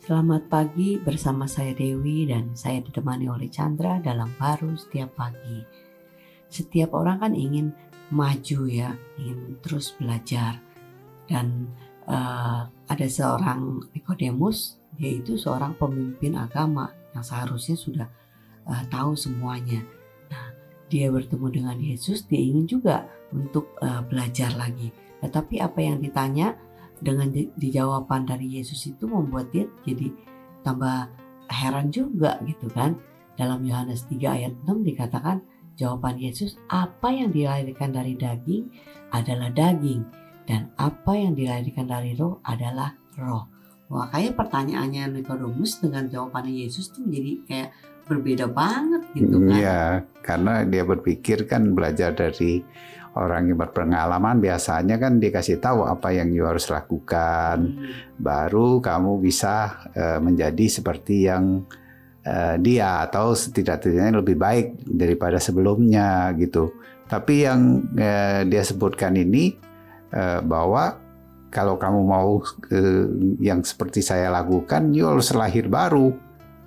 Selamat pagi bersama saya Dewi dan saya ditemani oleh Chandra dalam baru setiap pagi. Setiap orang kan ingin maju ya, ingin terus belajar. Dan uh, ada seorang Nikodemus, dia itu seorang pemimpin agama yang seharusnya sudah uh, tahu semuanya. Nah, dia bertemu dengan Yesus, dia ingin juga untuk uh, belajar lagi. Tetapi apa yang ditanya dengan dijawaban dari Yesus itu membuat dia jadi tambah heran juga gitu kan. Dalam Yohanes 3 ayat 6 dikatakan jawaban Yesus apa yang dilahirkan dari daging adalah daging dan apa yang dilahirkan dari roh adalah roh. Wah kayak pertanyaannya Nikodemus dengan jawabannya Yesus tuh jadi kayak berbeda banget gitu kan. Iya, karena dia berpikir kan belajar dari orang yang berpengalaman biasanya kan dikasih tahu apa yang you harus lakukan hmm. baru kamu bisa uh, menjadi seperti yang uh, dia atau setidak-tidaknya lebih baik daripada sebelumnya gitu tapi yang uh, dia sebutkan ini uh, bahwa kalau kamu mau uh, yang seperti saya lakukan you harus lahir baru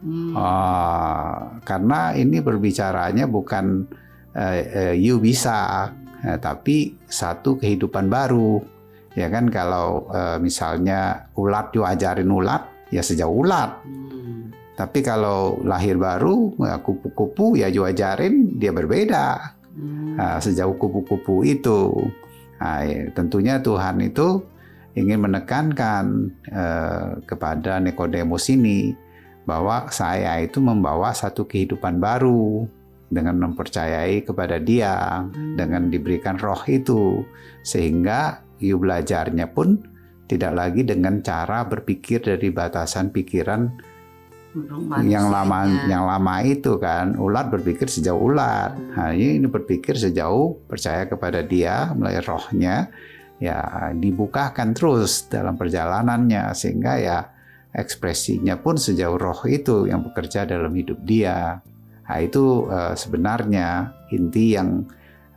hmm. uh, karena ini berbicaranya bukan uh, uh, you bisa Nah, tapi satu kehidupan baru. Ya kan kalau uh, misalnya ulat ajarin ulat, ya sejauh ulat. Hmm. Tapi kalau lahir baru, ya kupu-kupu ya ajarin dia berbeda. Hmm. Nah, sejauh kupu-kupu itu. Nah, ya, tentunya Tuhan itu ingin menekankan uh, kepada Nikodemus ini bahwa saya itu membawa satu kehidupan baru dengan mempercayai kepada Dia, hmm. dengan diberikan roh itu, sehingga you belajarnya pun tidak lagi dengan cara berpikir dari batasan pikiran yang lama yang lama itu kan ulat berpikir sejauh ulat hmm. nah, ini berpikir sejauh percaya kepada dia melalui rohnya ya dibukakan terus dalam perjalanannya sehingga ya ekspresinya pun sejauh roh itu yang bekerja dalam hidup dia Nah, itu uh, sebenarnya inti yang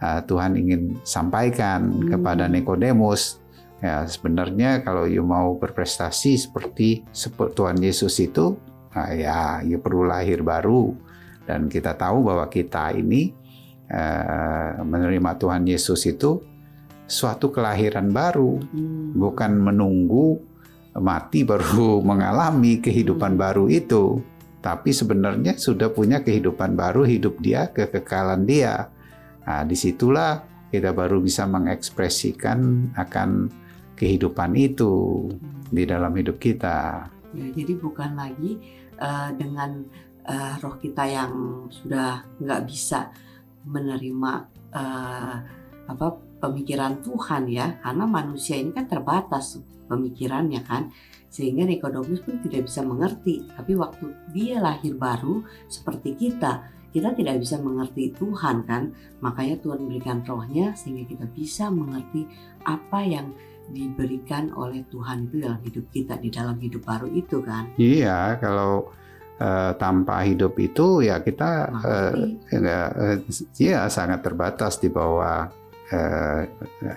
uh, Tuhan ingin sampaikan hmm. kepada Nikodemus. Ya, sebenarnya kalau you mau berprestasi seperti Tuhan Yesus itu, nah ya, you perlu lahir baru. Dan kita tahu bahwa kita ini uh, menerima Tuhan Yesus itu suatu kelahiran baru, hmm. bukan menunggu mati baru mengalami kehidupan hmm. baru itu tapi sebenarnya sudah punya kehidupan baru, hidup dia, kekekalan dia. Nah, di situlah kita baru bisa mengekspresikan akan kehidupan itu di dalam hidup kita. Ya, jadi bukan lagi uh, dengan uh, roh kita yang sudah nggak bisa menerima uh, apa pemikiran Tuhan ya, karena manusia ini kan terbatas pemikirannya kan sehingga Nikodemus pun tidak bisa mengerti. Tapi waktu dia lahir baru seperti kita, kita tidak bisa mengerti Tuhan kan. Makanya Tuhan berikan rohnya sehingga kita bisa mengerti apa yang diberikan oleh Tuhan itu dalam hidup kita di dalam hidup baru itu kan. Iya, kalau uh, tanpa hidup itu ya kita uh, uh, ya sangat terbatas di bawah eh,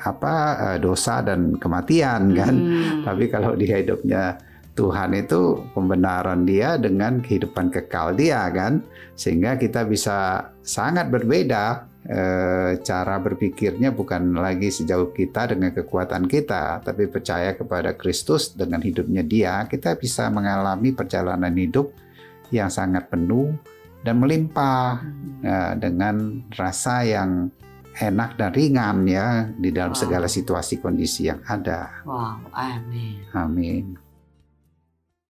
apa eh, dosa dan kematian kan. Hmm. Tapi kalau di hidupnya Tuhan itu pembenaran dia dengan kehidupan kekal dia kan, sehingga kita bisa sangat berbeda eh, cara berpikirnya bukan lagi sejauh kita dengan kekuatan kita, tapi percaya kepada Kristus dengan hidupnya dia, kita bisa mengalami perjalanan hidup yang sangat penuh dan melimpah eh, dengan rasa yang enak dan ringan ya di dalam wow. segala situasi kondisi yang ada. Wow, amin. Amin.